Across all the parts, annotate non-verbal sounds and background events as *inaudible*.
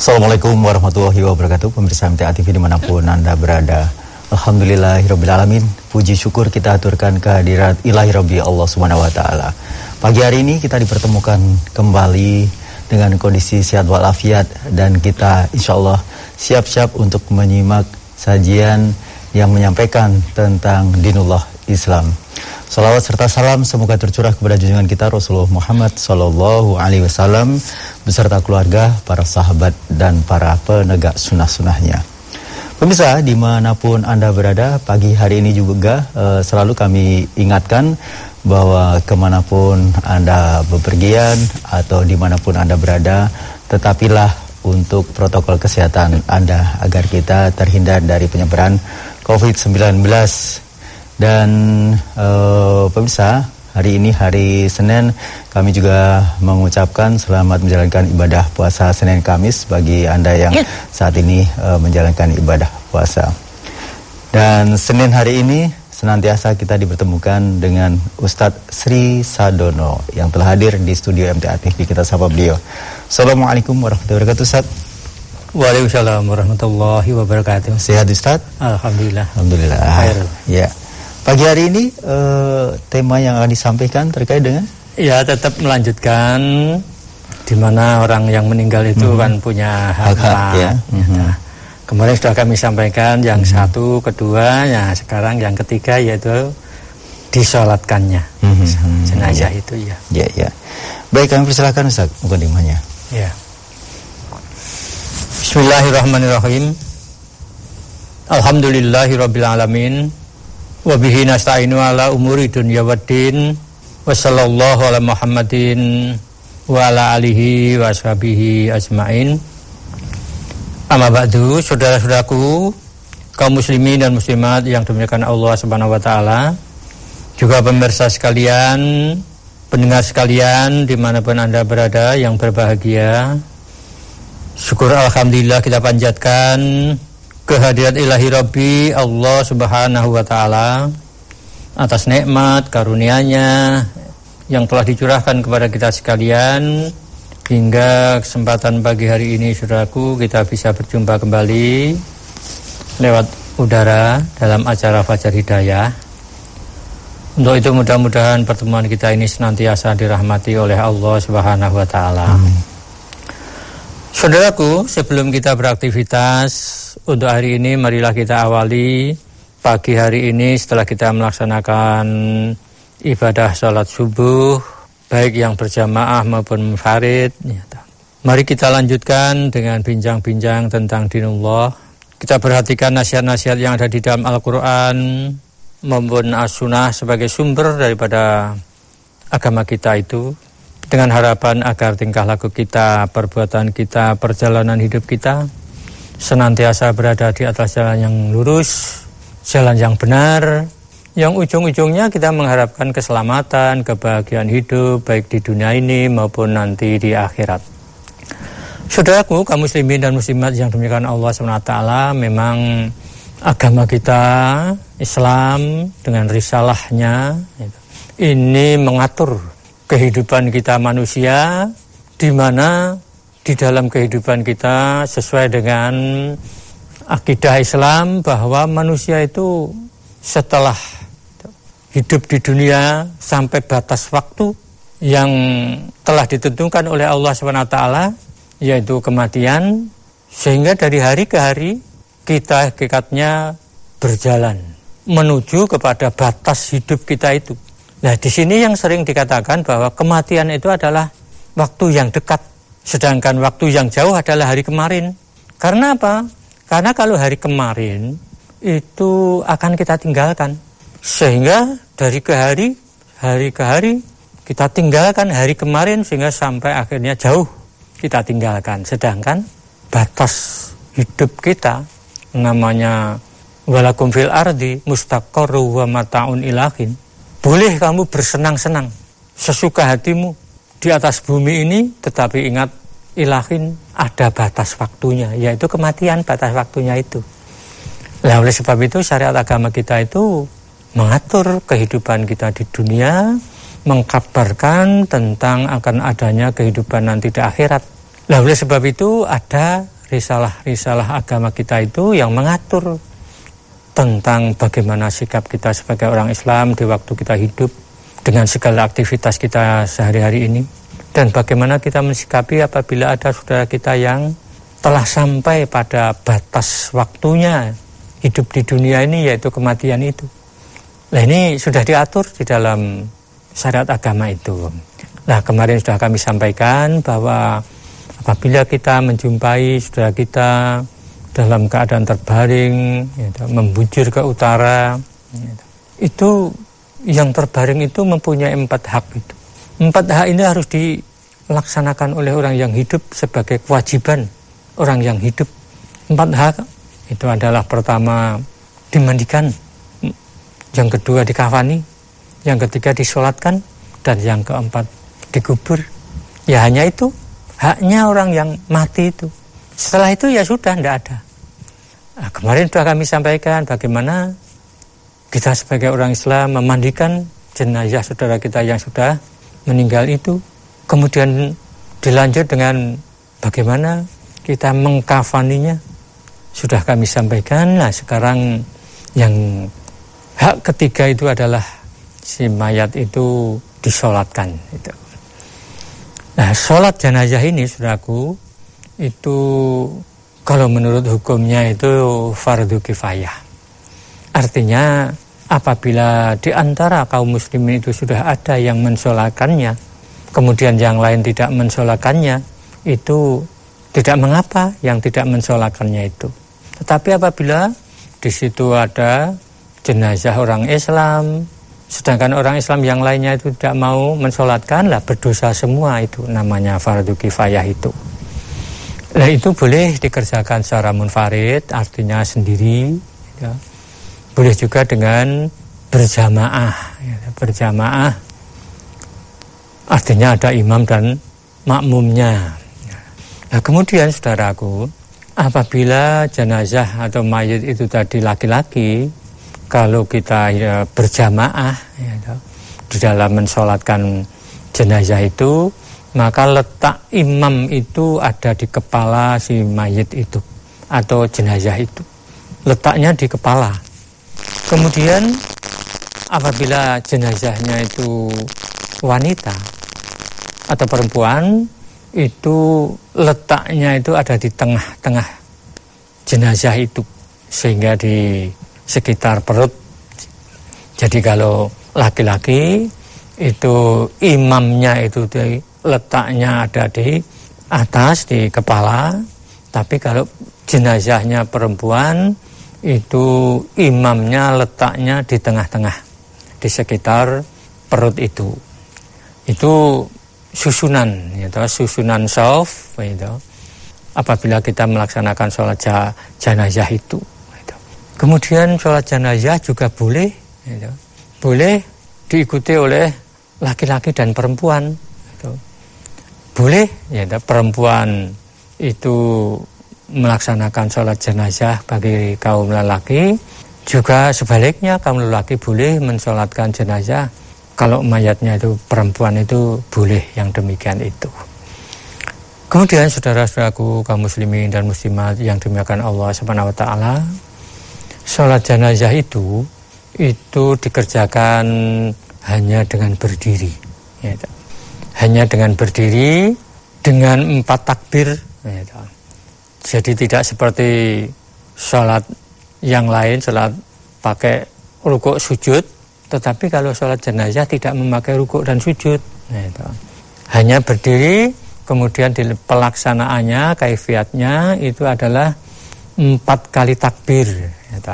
Assalamualaikum warahmatullahi wabarakatuh. Pemirsa MTA TV di mana pun Anda berada. Alhamdulillahirrabbilalamin Puji syukur kita aturkan kehadirat ilahi Rabbi Allah Subhanahu Wa Taala. Pagi hari ini kita dipertemukan kembali dengan kondisi sehat walafiat Dan kita insya Allah siap-siap untuk menyimak sajian yang menyampaikan tentang dinullah Islam Salawat serta salam semoga tercurah kepada junjungan kita Rasulullah Muhammad Sallallahu Alaihi Wasallam beserta keluarga, para sahabat dan para penegak sunnah-sunnahnya. Pemirsa di mana pun anda berada pagi hari ini juga uh, selalu kami ingatkan bahwa ke mana pun anda bepergian atau di mana pun anda berada tetapilah untuk protokol kesehatan anda agar kita terhindar dari penyebaran COVID-19 dan uh, pemirsa, hari ini hari Senin kami juga mengucapkan selamat menjalankan ibadah puasa Senin Kamis bagi Anda yang ya. saat ini uh, menjalankan ibadah puasa. Dan Senin hari ini senantiasa kita dipertemukan dengan Ustadz Sri Sadono yang telah hadir di studio MTA TV kita sapa beliau. Assalamualaikum warahmatullahi wabarakatuh Ustaz. Waalaikumsalam warahmatullahi wabarakatuh. Sehat Ustaz? Alhamdulillah. Alhamdulillah. Ya. Pagi hari ini uh, tema yang akan disampaikan terkait dengan? Ya tetap melanjutkan di mana orang yang meninggal itu mm -hmm. kan punya hak hak. Ya. Mm -hmm. nah, kemarin sudah kami sampaikan yang mm -hmm. satu, kedua, ya sekarang yang ketiga yaitu disolatkannya mm -hmm. jenazah ya. itu ya. Ya ya. Baik kami persilakan Ustaz mukadimahnya. Ya. Bismillahirrahmanirrahim. Alhamdulillahirrabbilalamin wa bihi nasta'inu ala umuri dunya waddin wa sallallahu ala muhammadin wa ala alihi wa ashabihi ajmain. Amma ba'du saudara-saudaraku kaum muslimin dan muslimat yang dimuliakan Allah Subhanahu wa taala. Juga pemirsa sekalian pendengar sekalian di mana pun anda berada yang berbahagia. Syukur alhamdulillah kita panjatkan kehadirat ilahi Rabbi Allah Subhanahu wa taala atas nikmat karunia-Nya yang telah dicurahkan kepada kita sekalian hingga kesempatan pagi hari ini Saudaraku kita bisa berjumpa kembali lewat udara dalam acara Fajar Hidayah. Untuk itu mudah-mudahan pertemuan kita ini senantiasa dirahmati oleh Allah Subhanahu wa taala. Saudaraku, sebelum kita beraktivitas untuk hari ini, marilah kita awali pagi hari ini setelah kita melaksanakan ibadah sholat subuh, baik yang berjamaah maupun farid. Ya, Mari kita lanjutkan dengan bincang-bincang tentang dinullah. Kita perhatikan nasihat-nasihat yang ada di dalam Al-Quran maupun as-sunnah sebagai sumber daripada agama kita itu dengan harapan agar tingkah laku kita, perbuatan kita, perjalanan hidup kita senantiasa berada di atas jalan yang lurus, jalan yang benar, yang ujung-ujungnya kita mengharapkan keselamatan, kebahagiaan hidup baik di dunia ini maupun nanti di akhirat. Saudaraku, kaum muslimin dan muslimat yang demikian Allah SWT memang agama kita Islam dengan risalahnya ini mengatur kehidupan kita manusia di mana di dalam kehidupan kita sesuai dengan akidah Islam bahwa manusia itu setelah hidup di dunia sampai batas waktu yang telah ditentukan oleh Allah SWT yaitu kematian sehingga dari hari ke hari kita hakikatnya berjalan menuju kepada batas hidup kita itu Nah, di sini yang sering dikatakan bahwa kematian itu adalah waktu yang dekat, sedangkan waktu yang jauh adalah hari kemarin. Karena apa? Karena kalau hari kemarin itu akan kita tinggalkan. Sehingga dari ke hari, hari ke hari kita tinggalkan hari kemarin sehingga sampai akhirnya jauh kita tinggalkan. Sedangkan batas hidup kita namanya walakum fil ardi mustaqarru wa mataun ilahin boleh kamu bersenang-senang sesuka hatimu di atas bumi ini, tetapi ingat ilahin ada batas waktunya, yaitu kematian batas waktunya itu. Nah oleh sebab itu syariat agama kita itu mengatur kehidupan kita di dunia, mengkabarkan tentang akan adanya kehidupan nanti di akhirat. Nah oleh sebab itu ada risalah-risalah agama kita itu yang mengatur tentang bagaimana sikap kita sebagai orang Islam di waktu kita hidup dengan segala aktivitas kita sehari-hari ini dan bagaimana kita mensikapi apabila ada saudara kita yang telah sampai pada batas waktunya hidup di dunia ini yaitu kematian itu. Nah ini sudah diatur di dalam syariat agama itu. Nah kemarin sudah kami sampaikan bahwa apabila kita menjumpai saudara kita dalam keadaan terbaring, gitu, membujur ke utara, gitu, itu yang terbaring itu mempunyai empat hak itu. Empat hak ini harus dilaksanakan oleh orang yang hidup sebagai kewajiban orang yang hidup. Empat hak itu adalah pertama dimandikan, yang kedua dikafani, yang ketiga disolatkan, dan yang keempat dikubur. Ya hanya itu haknya orang yang mati itu. Setelah itu ya sudah tidak ada. Nah, kemarin sudah kami sampaikan bagaimana kita sebagai orang Islam memandikan jenazah saudara kita yang sudah meninggal itu. Kemudian dilanjut dengan bagaimana kita mengkafaninya. Sudah kami sampaikan. Nah sekarang yang hak ketiga itu adalah si mayat itu disolatkan. Itu. Nah sholat jenazah ini saudaraku itu kalau menurut hukumnya itu fardu kifayah. Artinya apabila di antara kaum muslimin itu sudah ada yang mensolakannya, kemudian yang lain tidak mensolakannya, itu tidak mengapa yang tidak mensolakannya itu. Tetapi apabila di situ ada jenazah orang Islam, sedangkan orang Islam yang lainnya itu tidak mau mensolatkan, lah berdosa semua itu namanya fardu kifayah itu. Nah itu boleh dikerjakan secara munfarid, artinya sendiri, ya. Boleh juga dengan berjamaah ya, berjamaah artinya ada imam dan makmumnya nah kemudian saudaraku apabila jenazah atau mayat itu tadi laki-laki kalau kita ya, berjamaah ya, di dalam mensolatkan jenazah itu maka letak imam itu ada di kepala si mayat itu atau jenazah itu letaknya di kepala Kemudian apabila jenazahnya itu wanita atau perempuan itu letaknya itu ada di tengah-tengah jenazah itu sehingga di sekitar perut. Jadi kalau laki-laki itu imamnya itu di, letaknya ada di atas di kepala, tapi kalau jenazahnya perempuan itu imamnya letaknya di tengah-tengah di sekitar perut itu itu susunan gitu, susunan soft gitu, apabila kita melaksanakan sholat jenazah itu gitu. kemudian sholat jenazah juga boleh gitu, boleh diikuti oleh laki-laki dan perempuan. Boleh? Ya perempuan itu melaksanakan sholat jenazah bagi kaum lelaki. Juga sebaliknya kaum lelaki boleh mensolatkan jenazah kalau mayatnya itu perempuan itu boleh yang demikian itu. Kemudian saudara-saudaraku kaum muslimin dan muslimat yang demikian Allah subhanahu wa ta'ala sholat jenazah itu itu dikerjakan hanya dengan berdiri ya, hanya dengan berdiri dengan empat takbir ya, jadi tidak seperti sholat yang lain, sholat pakai rukuk sujud, tetapi kalau sholat jenazah tidak memakai rukuk dan sujud. Nah. Hanya berdiri, kemudian di pelaksanaannya, kaifiatnya itu adalah empat kali takbir. Gitu.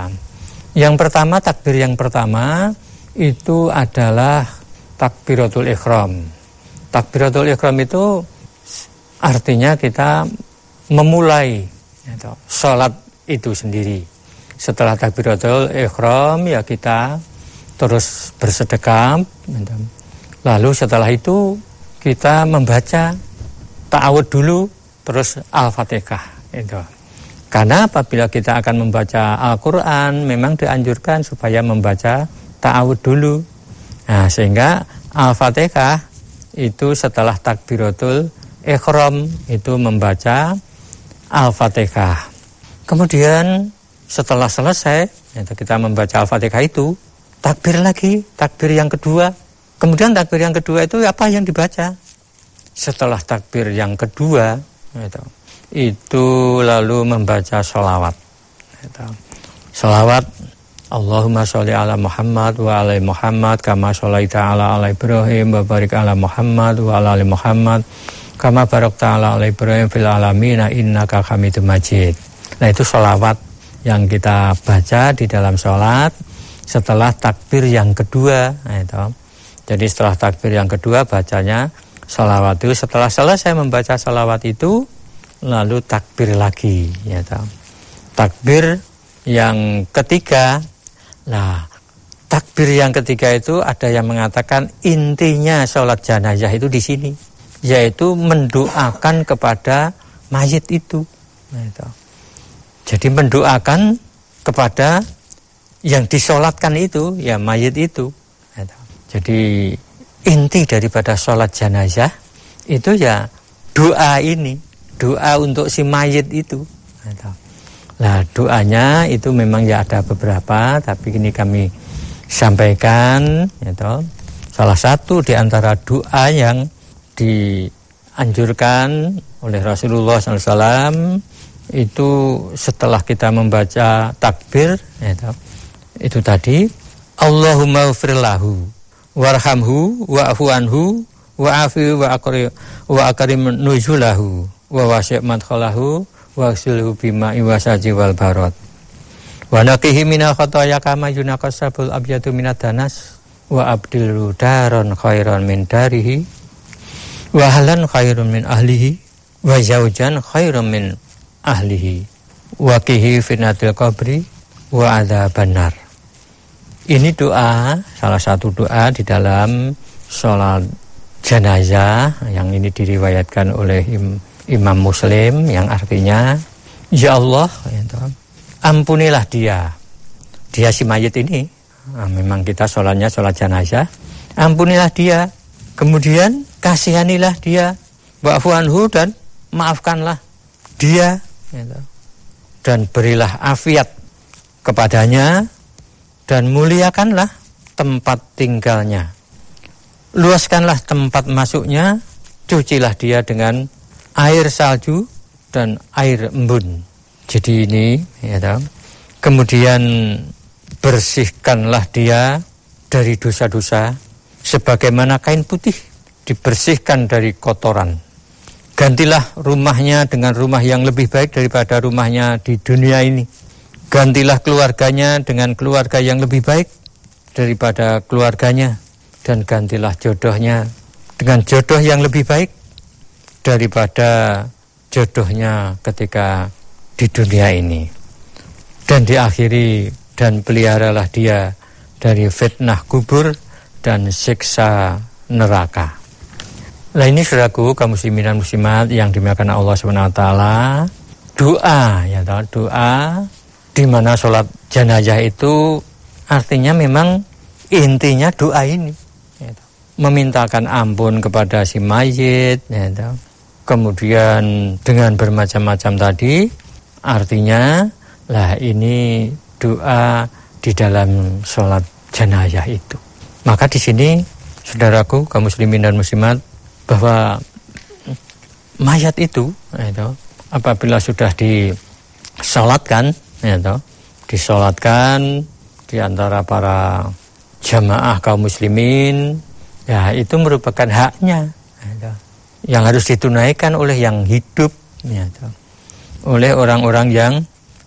Yang pertama, takbir yang pertama itu adalah takbiratul ikhram. Takbiratul ikhram itu artinya kita memulai ya, sholat itu sendiri. Setelah takbiratul ikhram ya kita terus bersedekah. Ya, Lalu setelah itu kita membaca ta'awud dulu terus al-fatihah itu. Karena apabila kita akan membaca Al-Quran memang dianjurkan supaya membaca ta'awud dulu. Nah, sehingga Al-Fatihah itu setelah takbiratul ikhram itu membaca Al-Fatihah. Kemudian setelah selesai kita membaca Al-Fatihah itu takbir lagi, takbir yang kedua. Kemudian takbir yang kedua itu apa yang dibaca? Setelah takbir yang kedua itu, itu lalu membaca sholawat. Itu. Sholawat Allahumma sholli ala Muhammad wa ala Muhammad kama sholaita ala ala Ibrahim wa barik ala Muhammad wa ala Muhammad kama barakta ala ala Ibrahim fil alamin innaka Hamidum Majid. Nah itu sholawat yang kita baca di dalam sholat setelah takbir yang kedua. Nah, itu. Jadi setelah takbir yang kedua bacanya sholawat itu setelah selesai membaca sholawat itu lalu takbir lagi. Ya, takbir yang ketiga Nah, takbir yang ketiga itu ada yang mengatakan intinya sholat jenazah itu di sini, yaitu mendoakan kepada mayit itu. Nah. Jadi mendoakan kepada yang disolatkan itu, ya mayit itu. Nah, itu. Jadi inti daripada sholat jenazah itu ya doa ini, doa untuk si mayit itu. Nah, itu. Nah doanya itu memang ya ada beberapa tapi ini kami sampaikan ya toh. Salah satu di antara doa yang dianjurkan oleh Rasulullah SAW itu setelah kita membaca takbir ya toh, itu tadi Allahumma ufirlahu warhamhu wa'fu anhu wa'afi wa akrim nuzulahu wa wasi' waksilhu bima iwasaji wal barot. Wa naqihi minal khotoya kama yunakas sabul abyadu minat danas wa abdil daron khairan min darihi wa halan khairun min ahlihi wa zaujan khairun min ahlihi. Wa kihi finatil qabri wa ada benar ini doa salah satu doa di dalam sholat jenazah yang ini diriwayatkan oleh Imam Imam Muslim yang artinya Ya Allah ya ampunilah dia. Dia si mayit ini. Nah, memang kita sholatnya sholat jenazah. Ampunilah dia. Kemudian kasihanilah dia. Wa'fuanhu dan maafkanlah dia. Ya dan berilah afiat kepadanya dan muliakanlah tempat tinggalnya. Luaskanlah tempat masuknya cucilah dia dengan air salju dan air embun. Jadi ini ya tahu. Kemudian bersihkanlah dia dari dosa-dosa sebagaimana kain putih dibersihkan dari kotoran. Gantilah rumahnya dengan rumah yang lebih baik daripada rumahnya di dunia ini. Gantilah keluarganya dengan keluarga yang lebih baik daripada keluarganya. Dan gantilah jodohnya dengan jodoh yang lebih baik daripada jodohnya ketika di dunia ini. Dan diakhiri dan peliharalah dia dari fitnah kubur dan siksa neraka. Nah ini saudaraku kaum muslimin dan muslimat yang dimakan Allah SWT doa ya doa di mana sholat jenazah itu artinya memang intinya doa ini ya, memintakan ampun kepada si mayit ya, kemudian dengan bermacam-macam tadi artinya lah ini doa di dalam sholat jenazah itu. Maka di sini saudaraku kaum muslimin dan muslimat bahwa mayat itu itu apabila sudah disolatkan itu disolatkan di antara para jamaah kaum muslimin ya itu merupakan haknya itu yang harus ditunaikan oleh yang hidup ya, oleh orang-orang yang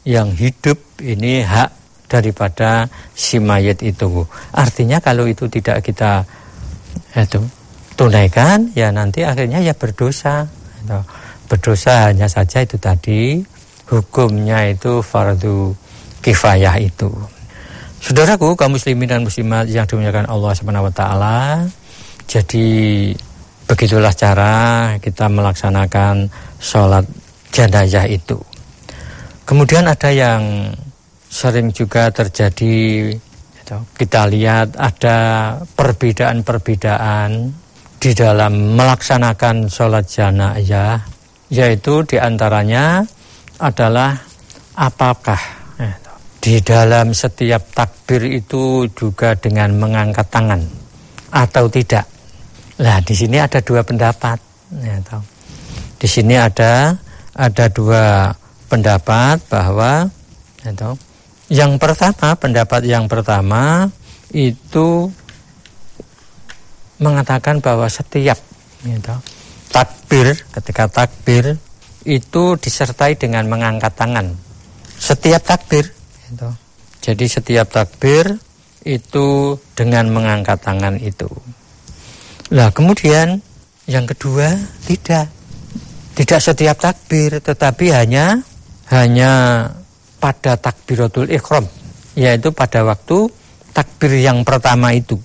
yang hidup ini hak daripada si mayat itu. Artinya kalau itu tidak kita itu tunaikan ya nanti akhirnya ya berdosa berdosa hanya saja itu tadi hukumnya itu fardu kifayah itu. Saudaraku kaum muslimin dan muslimat yang dimuliakan Allah Subhanahu wa taala jadi Begitulah cara kita melaksanakan sholat jenazah itu. Kemudian ada yang sering juga terjadi, kita lihat ada perbedaan-perbedaan di dalam melaksanakan sholat jenazah yaitu di antaranya adalah apakah eh, di dalam setiap takbir itu juga dengan mengangkat tangan atau tidak. Nah di sini ada dua pendapat. Ya, di sini ada ada dua pendapat bahwa ya, yang pertama pendapat yang pertama itu mengatakan bahwa setiap gitu, takbir ketika takbir itu disertai dengan mengangkat tangan setiap takbir gitu. jadi setiap takbir itu dengan mengangkat tangan itu lah kemudian yang kedua tidak tidak setiap takbir tetapi hanya hanya pada takbiratul ikhram yaitu pada waktu takbir yang pertama itu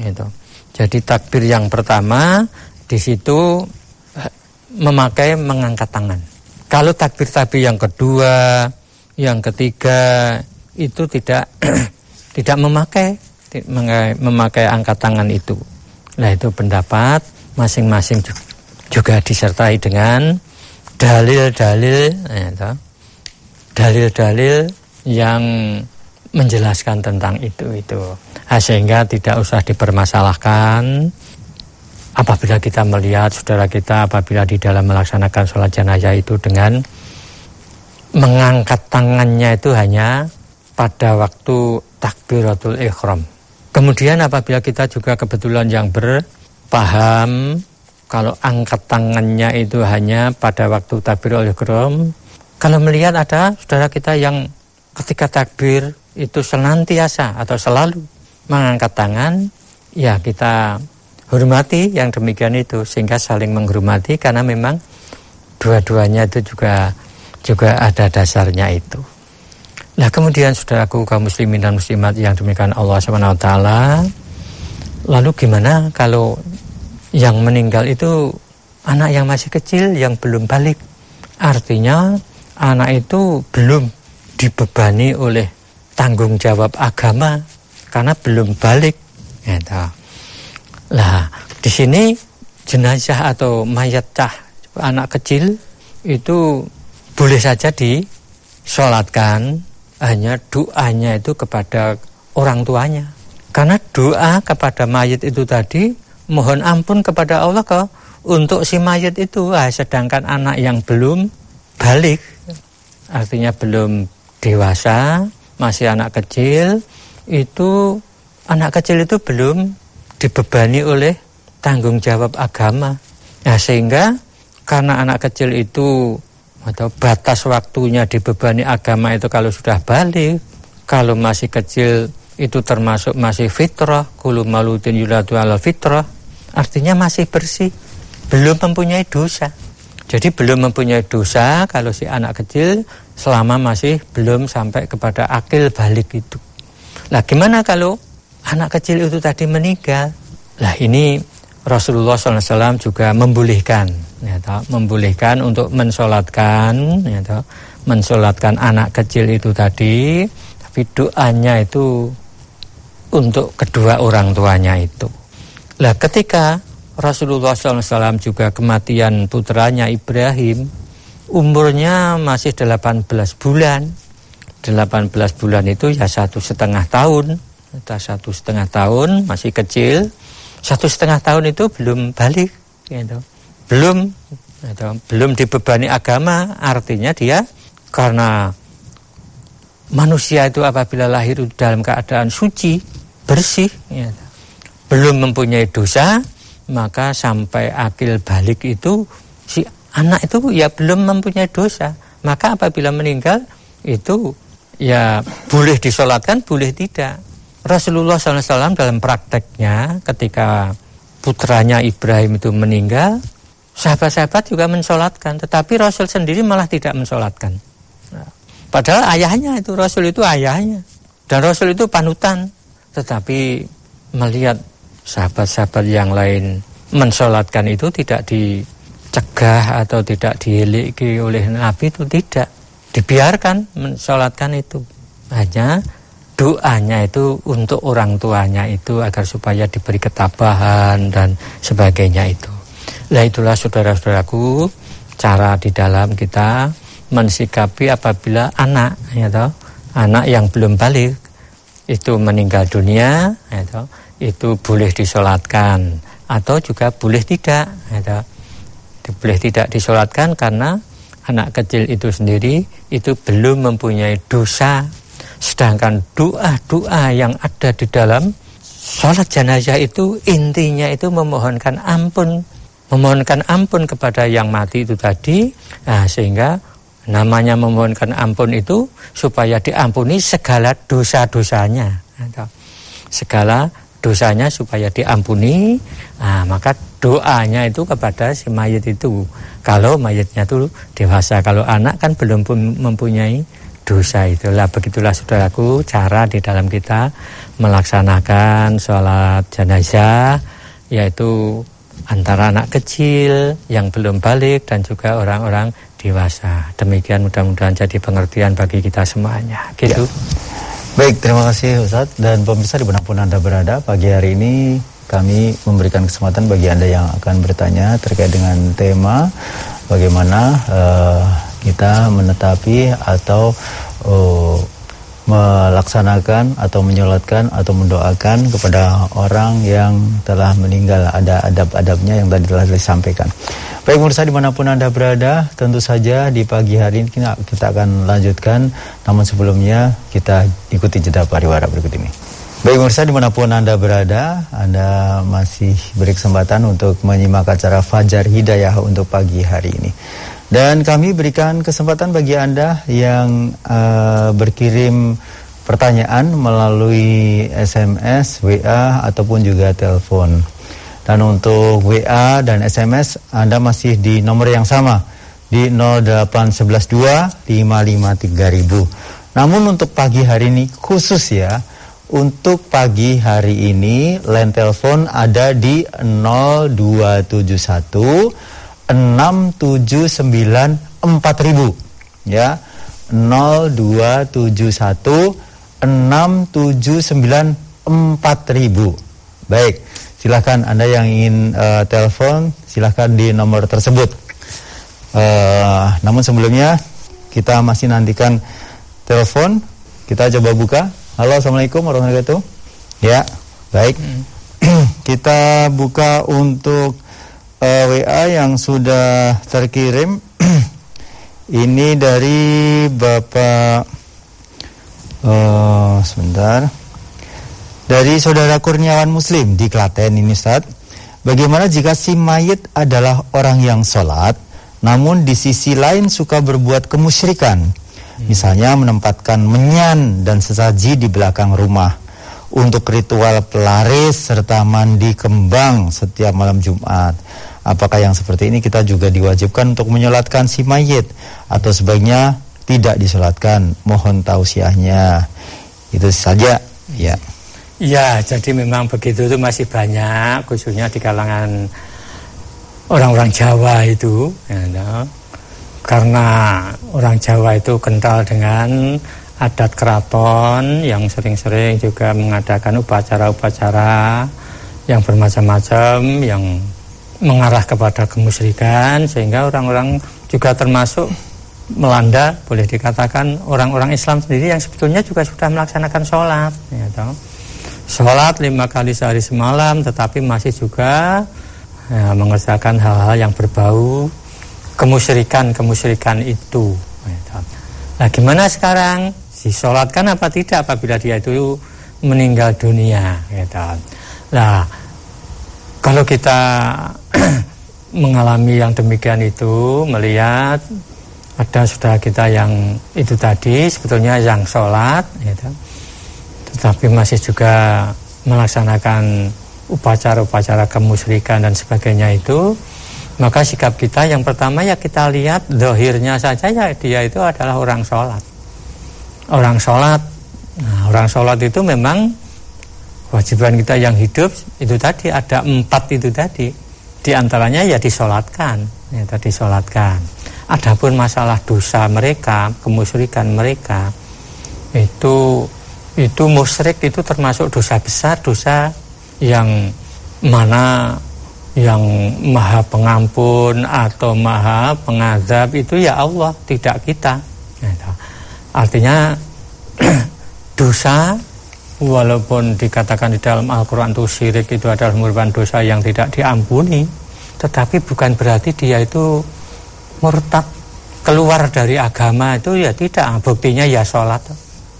gitu. Jadi takbir yang pertama di situ eh, memakai mengangkat tangan. Kalau takbir-takbir yang kedua, yang ketiga itu tidak *clears throat* tidak memakai memakai angkat tangan itu. Nah itu pendapat masing-masing juga disertai dengan dalil-dalil, ya, dalil-dalil yang menjelaskan tentang itu itu. Sehingga tidak usah dipermasalahkan. Apabila kita melihat saudara kita apabila di dalam melaksanakan sholat jenazah itu dengan mengangkat tangannya itu hanya pada waktu takbiratul ikhram. Kemudian apabila kita juga kebetulan yang berpaham kalau angkat tangannya itu hanya pada waktu takbiratul ikhram, kalau melihat ada saudara kita yang ketika takbir itu senantiasa atau selalu mengangkat tangan, ya kita hormati yang demikian itu sehingga saling menghormati karena memang dua-duanya itu juga juga ada dasarnya itu. Nah kemudian saudaraku kaum muslimin dan muslimat yang demikian Allah swt. Lalu gimana kalau yang meninggal itu anak yang masih kecil yang belum balik? Artinya anak itu belum dibebani oleh tanggung jawab agama karena belum balik. Gitu. Lah, di sini jenazah atau mayat cah anak kecil itu boleh saja disolatkan hanya doanya itu kepada orang tuanya. Karena doa kepada mayat itu tadi mohon ampun kepada Allah ke untuk si mayat itu, ah, sedangkan anak yang belum balik artinya belum dewasa, masih anak kecil, itu anak kecil itu belum dibebani oleh tanggung jawab agama. Nah, sehingga karena anak kecil itu atau batas waktunya dibebani agama itu kalau sudah balik, kalau masih kecil itu termasuk masih fitrah, kulu malutin yuladu ala fitrah, artinya masih bersih, belum mempunyai dosa. Jadi belum mempunyai dosa kalau si anak kecil selama masih belum sampai kepada akil balik itu. Nah gimana kalau anak kecil itu tadi meninggal? Nah ini Rasulullah SAW juga membolehkan, ya, toh, membolehkan untuk mensolatkan, ya, toh, mensolatkan anak kecil itu tadi, tapi doanya itu untuk kedua orang tuanya itu. Nah ketika Rasulullah SAW juga kematian putranya Ibrahim umurnya masih 18 bulan 18 bulan itu ya satu setengah tahun satu setengah tahun masih kecil satu setengah tahun itu belum balik gitu. belum gitu, belum dibebani agama artinya dia karena manusia itu apabila lahir dalam keadaan suci bersih gitu, belum mempunyai dosa maka sampai akil balik itu si anak itu ya belum mempunyai dosa. Maka apabila meninggal itu ya boleh disolatkan, boleh tidak. Rasulullah SAW dalam prakteknya ketika putranya Ibrahim itu meninggal, sahabat-sahabat juga mensolatkan, tetapi Rasul sendiri malah tidak mensolatkan. Padahal ayahnya itu Rasul itu ayahnya. Dan Rasul itu panutan, tetapi melihat sahabat-sahabat yang lain mensolatkan itu tidak dicegah atau tidak dihiliki oleh Nabi itu tidak. Dibiarkan mensolatkan itu. Hanya doanya itu untuk orang tuanya itu agar supaya diberi ketabahan dan sebagainya itu. Nah itulah saudara-saudaraku cara di dalam kita mensikapi apabila anak ya toh, anak yang belum balik itu meninggal dunia ya toh, itu boleh disolatkan atau juga boleh tidak ya toh. boleh tidak disolatkan karena anak kecil itu sendiri itu belum mempunyai dosa Sedangkan doa-doa yang ada di dalam sholat jenazah itu intinya itu memohonkan ampun. Memohonkan ampun kepada yang mati itu tadi. Nah, sehingga namanya memohonkan ampun itu supaya diampuni segala dosa-dosanya. Segala dosanya supaya diampuni. Nah, maka doanya itu kepada si mayat itu. Kalau mayatnya itu dewasa, kalau anak kan belum mempunyai dosa itulah. Begitulah saudaraku cara di dalam kita melaksanakan sholat jenazah yaitu antara anak kecil yang belum balik dan juga orang-orang dewasa. Demikian mudah-mudahan jadi pengertian bagi kita semuanya. Gitu. Ya. baik terima kasih Ustadz dan pemirsa di mana pun anda berada pagi hari ini kami memberikan kesempatan bagi anda yang akan bertanya terkait dengan tema bagaimana uh, kita menetapi atau uh, melaksanakan atau menyolatkan atau mendoakan kepada orang yang telah meninggal ada adab-adabnya yang tadi telah disampaikan. Baik pemirsa di mana pun anda berada, tentu saja di pagi hari ini kita akan lanjutkan. Namun sebelumnya kita ikuti jeda pariwara berikut ini. Baik pemirsa di mana pun anda berada, anda masih beri kesempatan untuk menyimak acara Fajar Hidayah untuk pagi hari ini. Dan kami berikan kesempatan bagi Anda yang uh, berkirim pertanyaan melalui SMS, WA ataupun juga telepon. Dan untuk WA dan SMS Anda masih di nomor yang sama di 08112 553.000. Namun untuk pagi hari ini khusus ya, untuk pagi hari ini line telepon ada di 0271 679 4000 ya 0271 679 4000 baik silahkan anda yang ingin uh, telepon silahkan di nomor tersebut. Uh, namun sebelumnya kita masih nantikan telepon. Kita coba buka. Halo assalamualaikum warahmatullahi wabarakatuh. Ya baik. Hmm. *clears throat* kita buka untuk uh, eh, WA yang sudah terkirim *clears throat* ini dari Bapak uh, sebentar. Dari saudara Kurniawan Muslim di Klaten ini Ustaz. Bagaimana jika si mayit adalah orang yang sholat, namun di sisi lain suka berbuat kemusyrikan, misalnya menempatkan menyan dan sesaji di belakang rumah untuk ritual pelaris serta mandi kembang setiap malam Jumat. Apakah yang seperti ini kita juga diwajibkan untuk menyolatkan si mayit atau sebaiknya tidak disolatkan? Mohon tausiahnya. Itu saja, ya. Ya, jadi memang begitu itu masih banyak, khususnya di kalangan orang-orang Jawa itu, ya, karena orang Jawa itu kental dengan adat keraton yang sering-sering juga mengadakan upacara-upacara yang bermacam-macam, yang mengarah kepada kemusyrikan sehingga orang-orang juga termasuk melanda boleh dikatakan orang-orang Islam sendiri yang sebetulnya juga sudah melaksanakan sholat ya toh. sholat lima kali sehari semalam tetapi masih juga ya, mengerjakan hal-hal yang berbau kemusyrikan kemusyrikan itu ya nah gimana sekarang disolatkan apa tidak apabila dia itu meninggal dunia toh. nah kalau kita *clears throat* mengalami yang demikian itu, melihat ada saudara kita yang itu tadi sebetulnya yang sholat, gitu, tetapi masih juga melaksanakan upacara-upacara kemusyrikan dan sebagainya itu, maka sikap kita yang pertama ya kita lihat dohirnya saja ya dia itu adalah orang sholat. Orang sholat, nah, orang sholat itu memang Kewajiban kita yang hidup itu tadi ada empat itu tadi. Di antaranya ya disolatkan, ya tadi disolatkan. Adapun masalah dosa mereka, kemusyrikan mereka itu itu musyrik itu termasuk dosa besar dosa yang mana yang maha pengampun atau maha pengadab itu ya Allah tidak kita gitu. Artinya *clears throat* dosa walaupun dikatakan di dalam Al-Quran itu syirik itu adalah merupakan dosa yang tidak diampuni tetapi bukan berarti dia itu murtad keluar dari agama itu ya tidak. Buktinya ya sholat.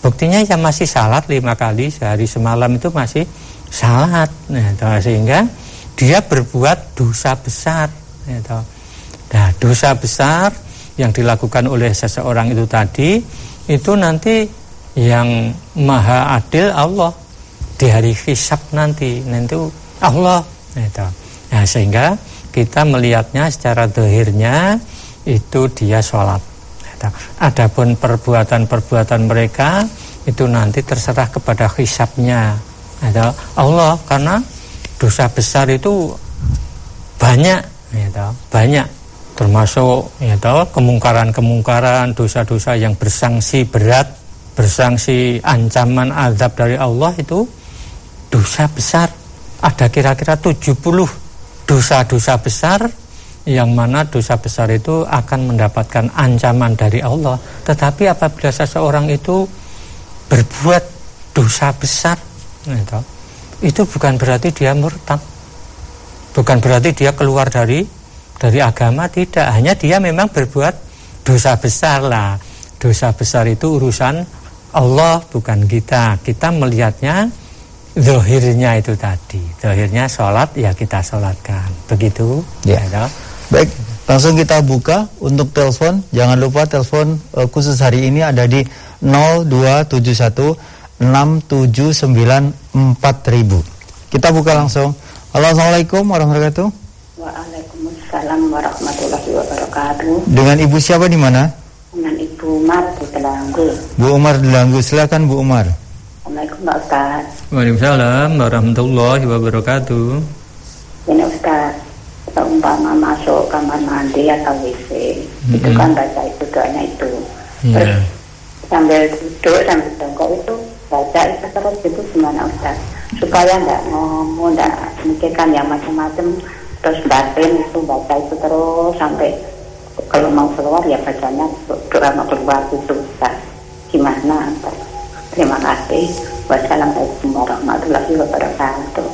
Buktinya ya masih salat lima kali sehari semalam itu masih salat. Nah, sehingga dia berbuat dosa besar. Gitu. Nah, dosa besar yang dilakukan oleh seseorang itu tadi itu nanti yang maha adil Allah. Di hari hisab nanti nanti Allah. Gitu. Nah, sehingga kita melihatnya secara dohirnya itu dia sholat. Adapun perbuatan-perbuatan mereka itu nanti terserah kepada hisabnya. Gitu. Allah karena dosa besar itu banyak. Ya toh, banyak termasuk ya toh, kemungkaran-kemungkaran dosa-dosa yang bersangsi berat bersangsi ancaman azab dari Allah itu dosa besar. Ada kira-kira 70 dosa-dosa besar yang mana dosa besar itu akan mendapatkan ancaman dari Allah. Tetapi apabila seseorang itu berbuat dosa besar ya itu bukan berarti dia murtad. Bukan berarti dia keluar dari dari agama tidak. Hanya dia memang berbuat dosa besar lah. Dosa besar itu urusan Allah bukan kita. Kita melihatnya zohirnya itu tadi. Zohirnya sholat ya kita sholatkan. Begitu? Ya, ya baik langsung kita buka untuk telepon. Jangan lupa telepon uh, khusus hari ini ada di 0271 6794000. Kita buka langsung. Halo, Assalamualaikum warahmatullahi wabarakatuh. Waalaikumsalam warahmatullahi wabarakatuh. Dengan Ibu siapa di mana? Dengan Ibu Umar di Telanggu. Bu Umar di Telanggu, silakan Bu Umar. Assalamualaikum Pak Ustaz. Waalaikumsalam warahmatullahi wabarakatuh. Ini Ustaz, kita umpama masuk kamar mandi atau WC, mm -hmm. itu kan baca itu doanya itu. Yeah. Terus sambil duduk sambil dongkok itu baca itu terus itu gimana Ustaz supaya nggak ngomong nggak mikirkan yang macam-macam terus batin itu baca itu terus sampai kalau mau keluar ya bacanya doa mau keluar itu Ustaz. Gimana? Terima kasih. Wassalamualaikum warahmatullahi wabarakatuh.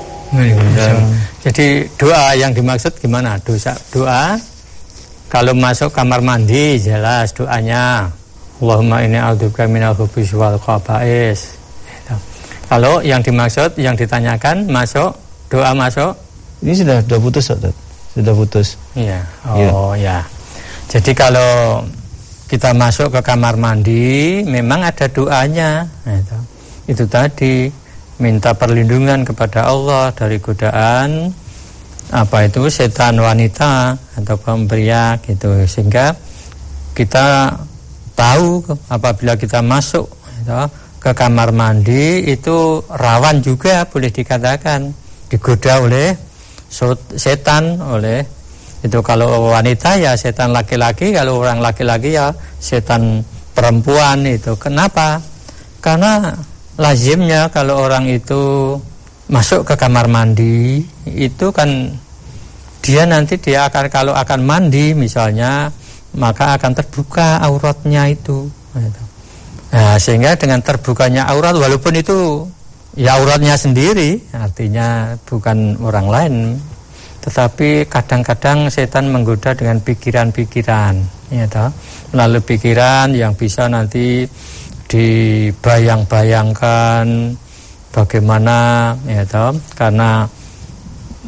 Jadi doa yang dimaksud gimana? Dosa doa? Kalau masuk kamar mandi jelas doanya. Allahumma ini a'udzubika minal khubus wal khaba'is. Kalau yang dimaksud, yang ditanyakan masuk, doa masuk? Ini sudah sudah putus, Ustaz. Sudah putus. Iya. Oh ya. ya. Jadi kalau kita masuk ke kamar mandi, memang ada doanya. Itu, itu tadi minta perlindungan kepada Allah dari godaan apa itu setan wanita atau pemberiak gitu sehingga kita tahu apabila kita masuk gitu, ke kamar mandi itu rawan juga boleh dikatakan digoda oleh setan oleh itu kalau wanita ya setan laki-laki kalau orang laki-laki ya setan perempuan itu. Kenapa? Karena lazimnya kalau orang itu masuk ke kamar mandi itu kan dia nanti dia akan kalau akan mandi misalnya maka akan terbuka auratnya itu. Gitu. Nah, sehingga dengan terbukanya aurat walaupun itu ya auratnya sendiri, artinya bukan orang lain, tetapi kadang-kadang setan menggoda dengan pikiran-pikiran, ya toh. Melalui pikiran yang bisa nanti dibayang-bayangkan bagaimana ya toh, karena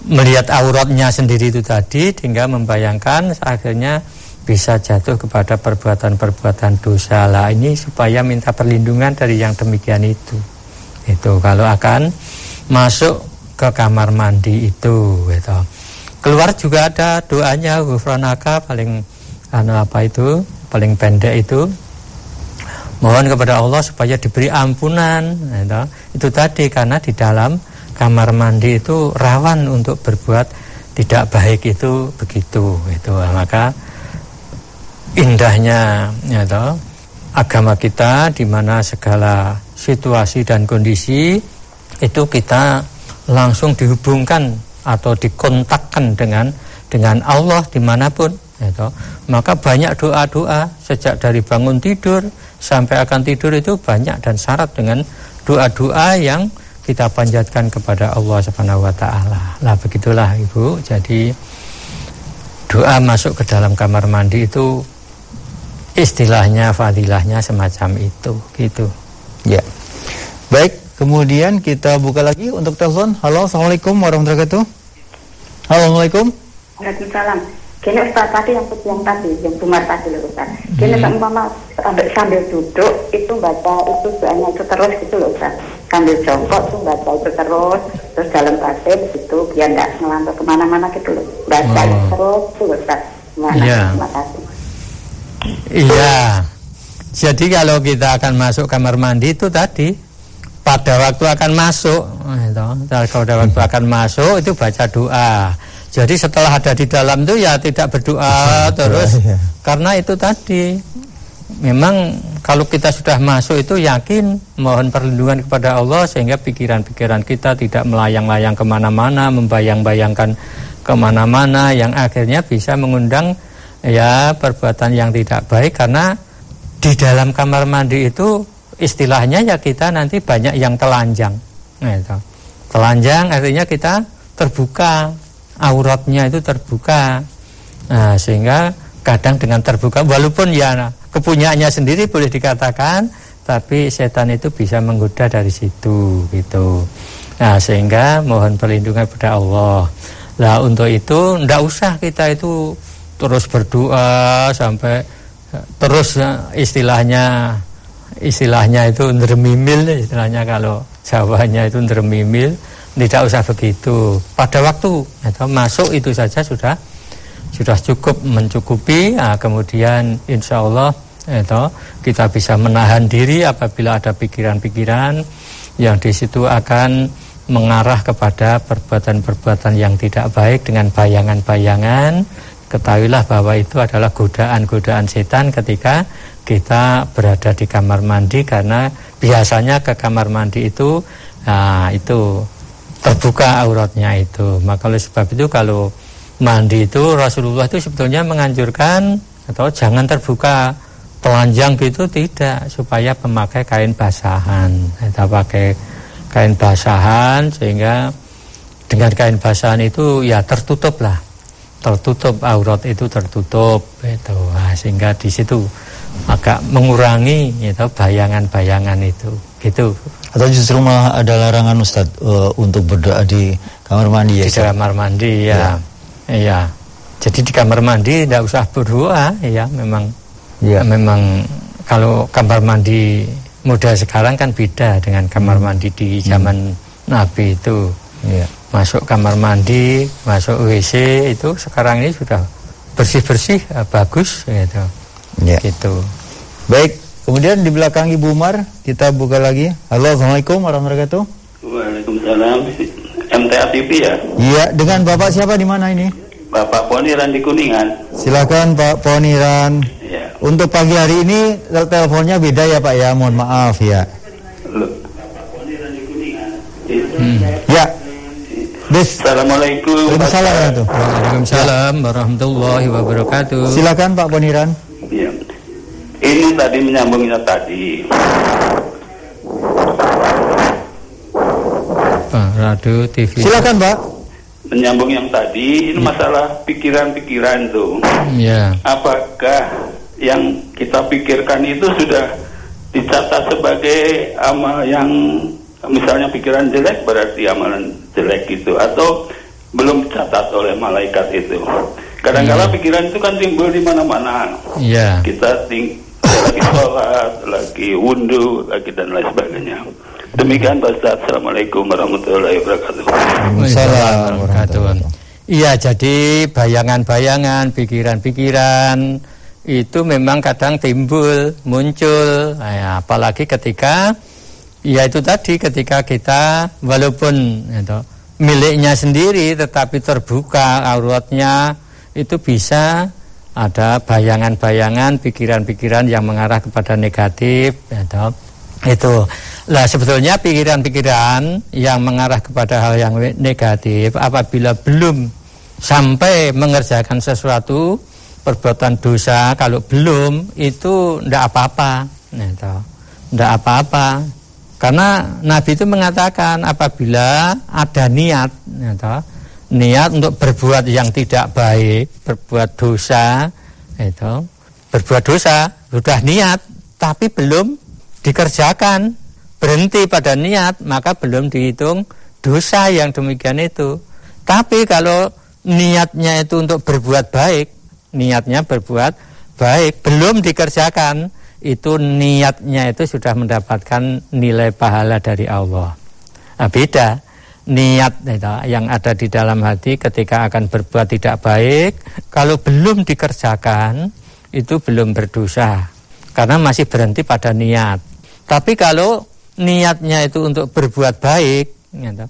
melihat auratnya sendiri itu tadi hingga membayangkan akhirnya bisa jatuh kepada perbuatan-perbuatan dosa. Lah ini supaya minta perlindungan dari yang demikian itu itu kalau akan masuk ke kamar mandi itu gitu. keluar juga ada doanya gufranaka paling anu apa itu paling pendek itu mohon kepada Allah supaya diberi ampunan gitu. itu tadi karena di dalam kamar mandi itu rawan untuk berbuat tidak baik itu begitu itu maka indahnya ya toh, agama kita di mana segala situasi dan kondisi itu kita langsung dihubungkan atau dikontakkan dengan dengan Allah di mana pun itu. maka banyak doa-doa sejak dari bangun tidur sampai akan tidur itu banyak dan syarat dengan doa-doa yang kita panjatkan kepada Allah Subhanahu wa taala. Lah begitulah Ibu. Jadi doa masuk ke dalam kamar mandi itu istilahnya fadilahnya semacam itu gitu. Ya. Baik, kemudian kita buka lagi untuk telepon. Halo, Assalamualaikum warahmatullahi wabarakatuh. Halo, Assalamualaikum. Waalaikumsalam. Kini Ustaz tadi yang yang tadi, yang Bumar tadi loh Ustaz. Kini hmm. umpama sambil, sambil duduk itu baca itu doanya itu terus gitu loh Ustaz. Sambil jongkok tuh baca itu terus, terus dalam batin gitu biar nggak ngelantur ke mana-mana gitu loh. Baca oh. terus tuh loh Ustaz. Gimana? Yeah. Terima kasih. Iya. Jadi kalau kita akan masuk kamar mandi itu tadi pada waktu akan masuk, itu, kalau pada waktu akan masuk itu baca doa. Jadi setelah ada di dalam itu ya tidak berdoa terus ya. karena itu tadi memang kalau kita sudah masuk itu yakin mohon perlindungan kepada Allah sehingga pikiran-pikiran kita tidak melayang-layang ke mana-mana, membayang-bayangkan ke mana-mana yang akhirnya bisa mengundang ya perbuatan yang tidak baik karena di dalam kamar mandi itu istilahnya ya kita nanti banyak yang telanjang. Nah, itu. Telanjang artinya kita terbuka auratnya itu terbuka nah, sehingga kadang dengan terbuka walaupun ya kepunyaannya sendiri boleh dikatakan tapi setan itu bisa menggoda dari situ gitu nah sehingga mohon perlindungan kepada Allah lah untuk itu ndak usah kita itu terus berdoa sampai terus istilahnya istilahnya itu ndermimil istilahnya kalau Jawanya itu ndermimil tidak usah begitu. Pada waktu atau masuk itu saja sudah sudah cukup mencukupi nah, kemudian insya Allah itu kita bisa menahan diri apabila ada pikiran-pikiran yang di situ akan mengarah kepada perbuatan-perbuatan yang tidak baik dengan bayangan-bayangan ketahuilah bahwa itu adalah godaan-godaan setan ketika kita berada di kamar mandi karena biasanya ke kamar mandi itu nah, itu terbuka auratnya itu. Maka oleh sebab itu kalau mandi itu Rasulullah itu sebetulnya menganjurkan atau jangan terbuka telanjang gitu tidak supaya memakai kain basahan. Kita pakai kain basahan sehingga dengan kain basahan itu ya tertutup lah tertutup aurat itu tertutup itu nah, sehingga di situ agak mengurangi itu bayangan-bayangan itu gitu atau justru malah ada larangan Ustadz uh, untuk berdoa di kamar mandi ya? Di kamar mandi ya. Iya. Jadi di kamar mandi tidak usah berdoa ya memang ya. memang kalau kamar mandi muda sekarang kan beda dengan kamar hmm. mandi di zaman hmm. Nabi itu. Ya. Masuk kamar mandi, masuk WC itu sekarang ini sudah bersih-bersih bagus gitu. Ya. Gitu. Baik, Kemudian di belakang Ibu Umar kita buka lagi. Halo, assalamualaikum warahmatullahi wabarakatuh. Waalaikumsalam. MTA TV ya? Iya, dengan Bapak siapa di mana ini? Bapak Poniran di Kuningan. Silakan Pak Poniran. Ya. Untuk pagi hari ini teleponnya beda ya Pak ya, mohon maaf ya. Loh. Hmm. Ya. Bis. Assalamualaikum. Waalaikumsalam. Waalaikumsalam warahmatullahi wabarakatuh. Silakan Pak Poniran. Iya. Ini tadi menyambungnya tadi. Pak, radio TV. Silakan, Pak. Menyambung yang tadi, ini ya. masalah pikiran-pikiran tuh. Ya. Apakah yang kita pikirkan itu sudah dicatat sebagai amal yang misalnya pikiran jelek berarti amalan jelek gitu atau belum dicatat oleh malaikat itu. Kadang-kala ya. pikiran itu kan timbul di mana-mana. Ya. Kita ting lagi sholat, lagi wudhu, lagi dan lain sebagainya. Demikian Pak Ustaz. Assalamualaikum warahmatullahi wabarakatuh. Waalaikumsalam warahmatullahi Iya, jadi bayangan-bayangan, pikiran-pikiran itu memang kadang timbul, muncul. Nah, ya, apalagi ketika ya itu tadi ketika kita walaupun itu, miliknya sendiri tetapi terbuka auratnya itu bisa ada bayangan-bayangan, pikiran-pikiran yang mengarah kepada negatif, atau ya itu. Lah sebetulnya pikiran-pikiran yang mengarah kepada hal yang negatif apabila belum sampai mengerjakan sesuatu perbuatan dosa kalau belum itu ndak apa-apa gitu. ndak apa-apa karena Nabi itu mengatakan apabila ada niat gitu, niat untuk berbuat yang tidak baik berbuat dosa itu berbuat dosa sudah niat tapi belum dikerjakan berhenti pada niat maka belum dihitung dosa yang demikian itu. Tapi kalau niatnya itu untuk berbuat baik niatnya berbuat baik belum dikerjakan itu niatnya itu sudah mendapatkan nilai pahala dari Allah. Nah, beda. Niat yang ada di dalam hati ketika akan berbuat tidak baik kalau belum dikerjakan itu belum berdosa. Karena masih berhenti pada niat. Tapi kalau niatnya itu untuk berbuat baik gitu.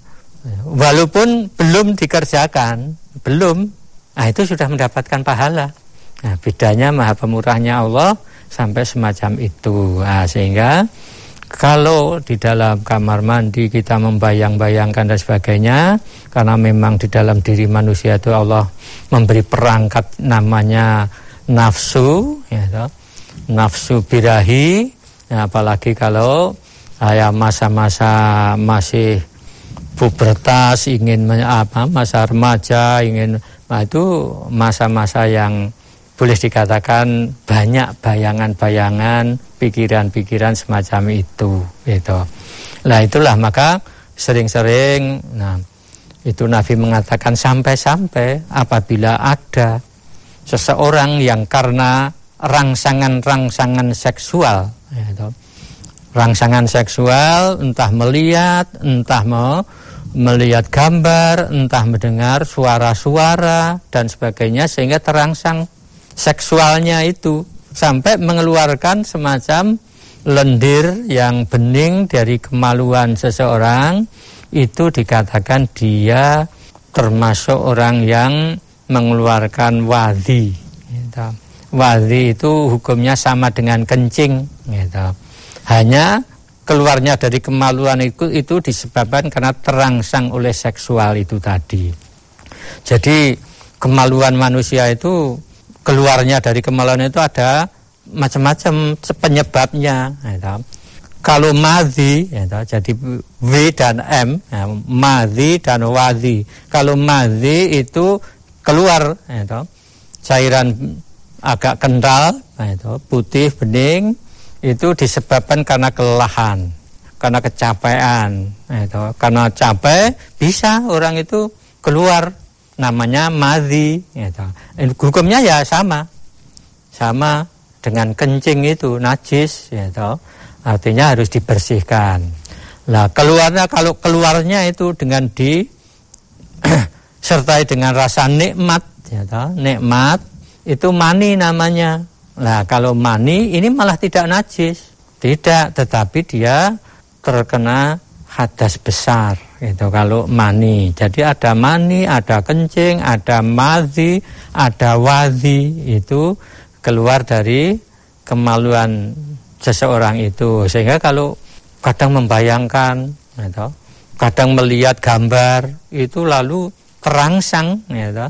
walaupun belum dikerjakan belum nah itu sudah mendapatkan pahala nah bedanya maha pemurahnya Allah sampai semacam itu. Nah, sehingga kalau di dalam kamar mandi kita membayang-bayangkan dan sebagainya karena memang di dalam diri manusia itu Allah memberi perangkat namanya nafsu ya, nafsu birahi. Ya, apalagi kalau saya masa-masa masih pubertas ingin apa masa remaja ingin nah itu masa-masa yang boleh dikatakan banyak bayangan-bayangan pikiran-pikiran semacam itu gitu. Nah itulah maka sering-sering nah itu Nabi mengatakan sampai-sampai apabila ada seseorang yang karena rangsangan-rangsangan seksual gitu, rangsangan seksual entah melihat entah mau melihat gambar entah mendengar suara-suara dan sebagainya sehingga terangsang seksualnya itu sampai mengeluarkan semacam lendir yang bening dari kemaluan seseorang itu dikatakan dia termasuk orang yang mengeluarkan wadi gitu. wadi itu hukumnya sama dengan kencing gitu hanya keluarnya dari kemaluan itu, itu disebabkan karena terangsang oleh seksual itu tadi. Jadi kemaluan manusia itu keluarnya dari kemaluan itu ada macam-macam penyebabnya. Ya, kalau madhi, ya, jadi W dan M, ya, madhi dan wadhi. Kalau madhi itu keluar, ya, cairan agak kental, ya, putih, bening, itu disebabkan karena kelelahan, karena kecapean, itu. Karena capek bisa orang itu keluar namanya madhi. Itu. Hukumnya ya sama, sama dengan kencing itu najis, itu. Artinya harus dibersihkan. Nah keluarnya kalau keluarnya itu dengan di *clears throat* sertai dengan rasa nikmat, ya nikmat itu mani namanya Nah kalau mani ini malah tidak najis, tidak, tetapi dia terkena hadas besar itu kalau mani. Jadi ada mani, ada kencing, ada madhi, ada wadhi itu keluar dari kemaluan seseorang itu. Sehingga kalau kadang membayangkan, itu, kadang melihat gambar itu lalu terangsang, itu,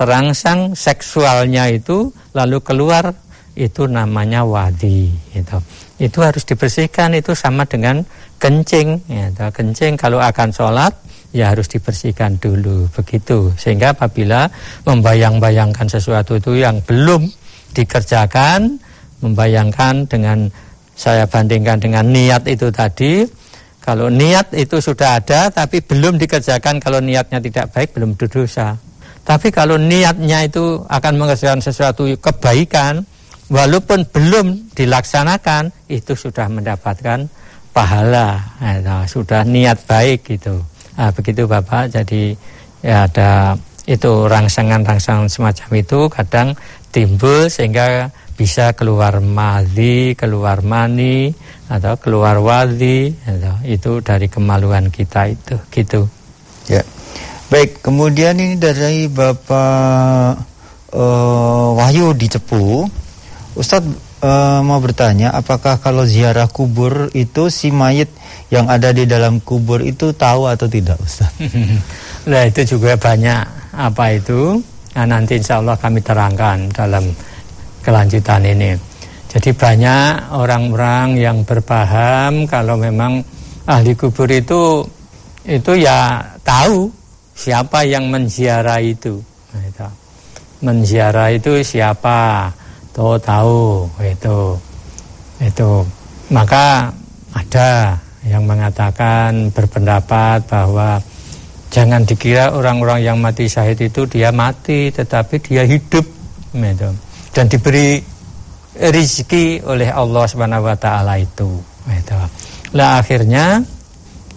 terangsang seksualnya itu lalu keluar itu namanya wadi itu itu harus dibersihkan itu sama dengan kencing. Ya, kencing kalau akan sholat ya harus dibersihkan dulu. Begitu. Sehingga apabila membayang-bayangkan sesuatu itu yang belum dikerjakan membayangkan dengan saya bandingkan dengan niat itu tadi kalau niat itu sudah ada tapi belum dikerjakan kalau niatnya tidak baik belum dosa tapi kalau niatnya itu akan mengerjakan sesuatu kebaikan walaupun belum dilaksanakan itu sudah mendapatkan pahala. Nah, sudah niat baik gitu. Nah, begitu bapak jadi ya ada itu rangsangan-rangsangan semacam itu kadang timbul sehingga bisa keluar madhi, keluar mani atau keluar wadi atau itu dari kemaluan kita itu gitu. Ya. Baik kemudian ini dari bapak uh, Wahyu di Cepu Ustadz uh, mau bertanya, apakah kalau ziarah kubur itu si mayit yang ada di dalam kubur itu tahu atau tidak, Ustaz? *laughs* nah itu juga banyak apa itu. Nah, nanti insya Allah kami terangkan dalam kelanjutan ini. Jadi banyak orang-orang yang berpaham kalau memang ahli kubur itu itu ya tahu siapa yang menziarah itu. Nah, itu. Menziarah itu siapa? Tuh tahu itu. Itu. Maka ada yang mengatakan berpendapat bahwa jangan dikira orang-orang yang mati syahid itu dia mati tetapi dia hidup gitu. dan diberi rezeki oleh Allah Subhanahu wa taala itu. Gitu. Lah akhirnya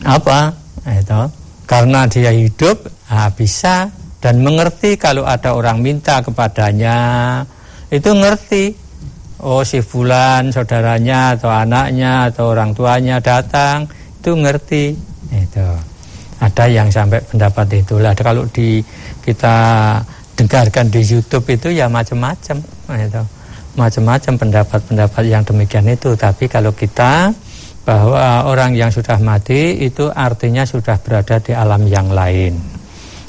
apa? Itu karena dia hidup nah, bisa dan mengerti kalau ada orang minta kepadanya itu ngerti. Oh si fulan saudaranya atau anaknya atau orang tuanya datang itu ngerti. Itu. Ada yang sampai pendapat itulah. Kalau di kita dengarkan di YouTube itu ya macam-macam itu. Macam-macam pendapat-pendapat yang demikian itu. Tapi kalau kita bahwa orang yang sudah mati itu artinya sudah berada di alam yang lain.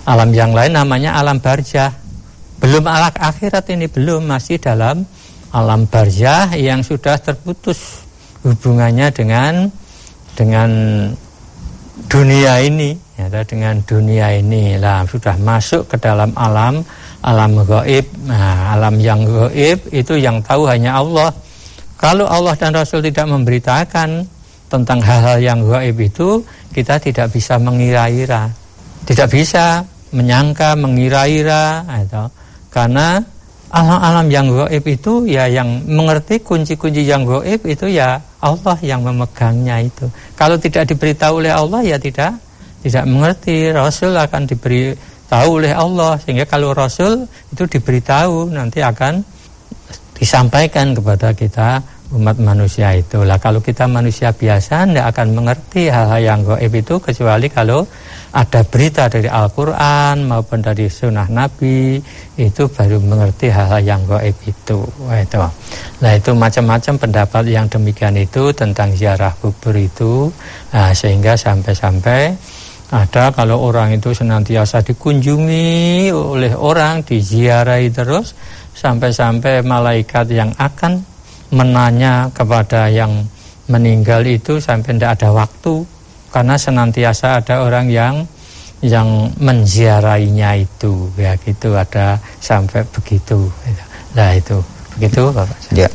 Alam yang lain namanya alam barzah. Belum alam akhirat ini belum masih dalam alam barzah yang sudah terputus hubungannya dengan dengan dunia ini. Ya dengan dunia ini lah sudah masuk ke dalam alam alam gaib nah alam yang gaib itu yang tahu hanya Allah. Kalau Allah dan Rasul tidak memberitakan tentang hal-hal yang gaib itu kita tidak bisa mengira-ira tidak bisa menyangka mengira-ira atau karena alam-alam yang gaib itu ya yang mengerti kunci-kunci yang gaib itu ya Allah yang memegangnya itu kalau tidak diberitahu oleh Allah ya tidak tidak mengerti Rasul akan diberi tahu oleh Allah sehingga kalau Rasul itu diberitahu nanti akan disampaikan kepada kita umat manusia itu. Lah kalau kita manusia biasa tidak akan mengerti hal-hal yang goib itu kecuali kalau ada berita dari Al-Quran maupun dari sunnah Nabi itu baru mengerti hal-hal yang goib itu. Itu. Nah itu macam-macam pendapat yang demikian itu tentang ziarah kubur itu nah, sehingga sampai-sampai ada kalau orang itu senantiasa dikunjungi oleh orang diziarahi terus sampai-sampai malaikat yang akan menanya kepada yang meninggal itu sampai tidak ada waktu karena senantiasa ada orang yang yang menziarainya itu. Ya gitu. Ada sampai begitu. Nah itu. Begitu bapak ya.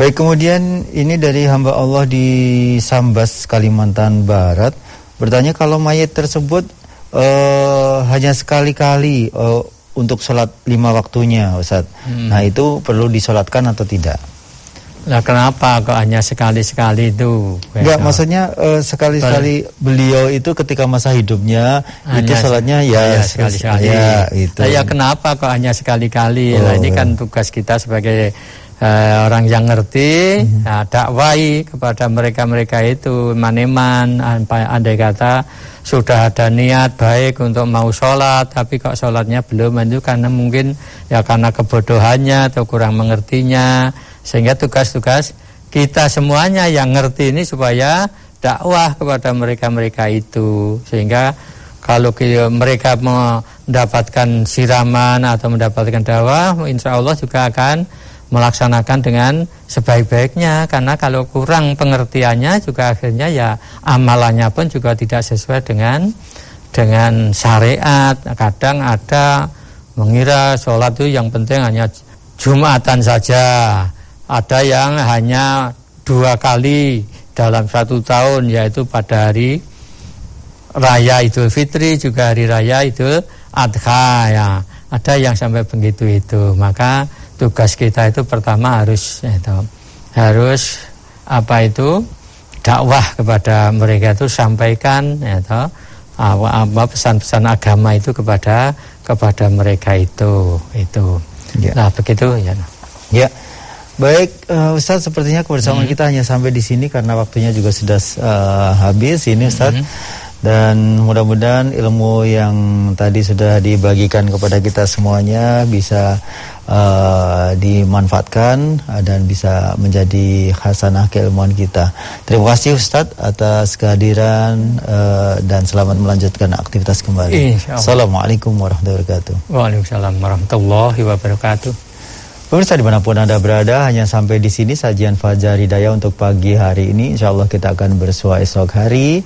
Baik kemudian ini dari hamba Allah di Sambas Kalimantan Barat. Bertanya kalau mayat tersebut uh, hanya sekali-kali uh, untuk sholat lima waktunya Ustaz hmm. nah itu perlu disolatkan atau tidak Nah kenapa kok hanya sekali-sekali itu? Enggak, maksudnya uh, sekali-sekali beliau itu ketika masa hidupnya hanya itu sholatnya ya sekali-sekali. Ya, itu. Nah, ya kenapa kok hanya sekali-kali? Oh. Nah, ini kan tugas kita sebagai uh, orang yang ngerti, hmm. nah, dakwai kepada mereka-mereka itu maneman, andai kata sudah ada niat baik untuk mau sholat, tapi kok sholatnya belum itu karena mungkin ya karena kebodohannya atau kurang mengertinya sehingga tugas-tugas kita semuanya yang ngerti ini supaya dakwah kepada mereka-mereka itu. Sehingga kalau mereka mendapatkan siraman atau mendapatkan dakwah, insya Allah juga akan melaksanakan dengan sebaik-baiknya. Karena kalau kurang pengertiannya juga akhirnya ya amalannya pun juga tidak sesuai dengan dengan syariat. Kadang ada mengira sholat itu yang penting hanya jumatan saja ada yang hanya dua kali dalam satu tahun yaitu pada hari raya Idul Fitri juga hari raya Idul Adha ya. Ada yang sampai begitu itu. Maka tugas kita itu pertama harus itu harus apa itu dakwah kepada mereka itu sampaikan itu apa pesan-pesan agama itu kepada kepada mereka itu itu. Ya. nah begitu ya. Ya Baik, uh, Ustaz, sepertinya kebersamaan hmm. kita hanya sampai di sini karena waktunya juga sudah uh, habis ini, Ustaz. Hmm. Dan mudah-mudahan ilmu yang tadi sudah dibagikan kepada kita semuanya bisa uh, dimanfaatkan uh, dan bisa menjadi khasanah keilmuan kita. Terima kasih Ustadz atas kehadiran uh, dan selamat melanjutkan aktivitas kembali. Assalamualaikum warahmatullahi wabarakatuh. Waalaikumsalam warahmatullahi wabarakatuh. Pemirsa di mana pun Anda berada, hanya sampai di sini sajian Fajar Hidayah untuk pagi hari ini. Insya Allah kita akan bersua esok hari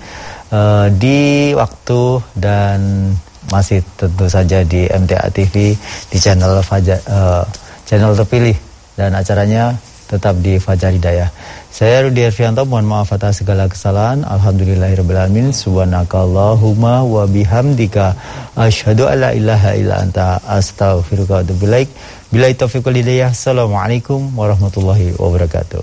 uh, di waktu dan masih tentu saja di MTA TV di channel Fajar, uh, channel terpilih dan acaranya tetap di Fajar Hidayah. Saya Rudi Arfianto, mohon maaf atas segala kesalahan. Alhamdulillahirrahmanirrahim. Subhanakallahumma wa bihamdika. Asyhadu alla ilaha illa anta astaghfiruka. Bila taufiq wal hidayah. Assalamualaikum warahmatullahi wabarakatuh.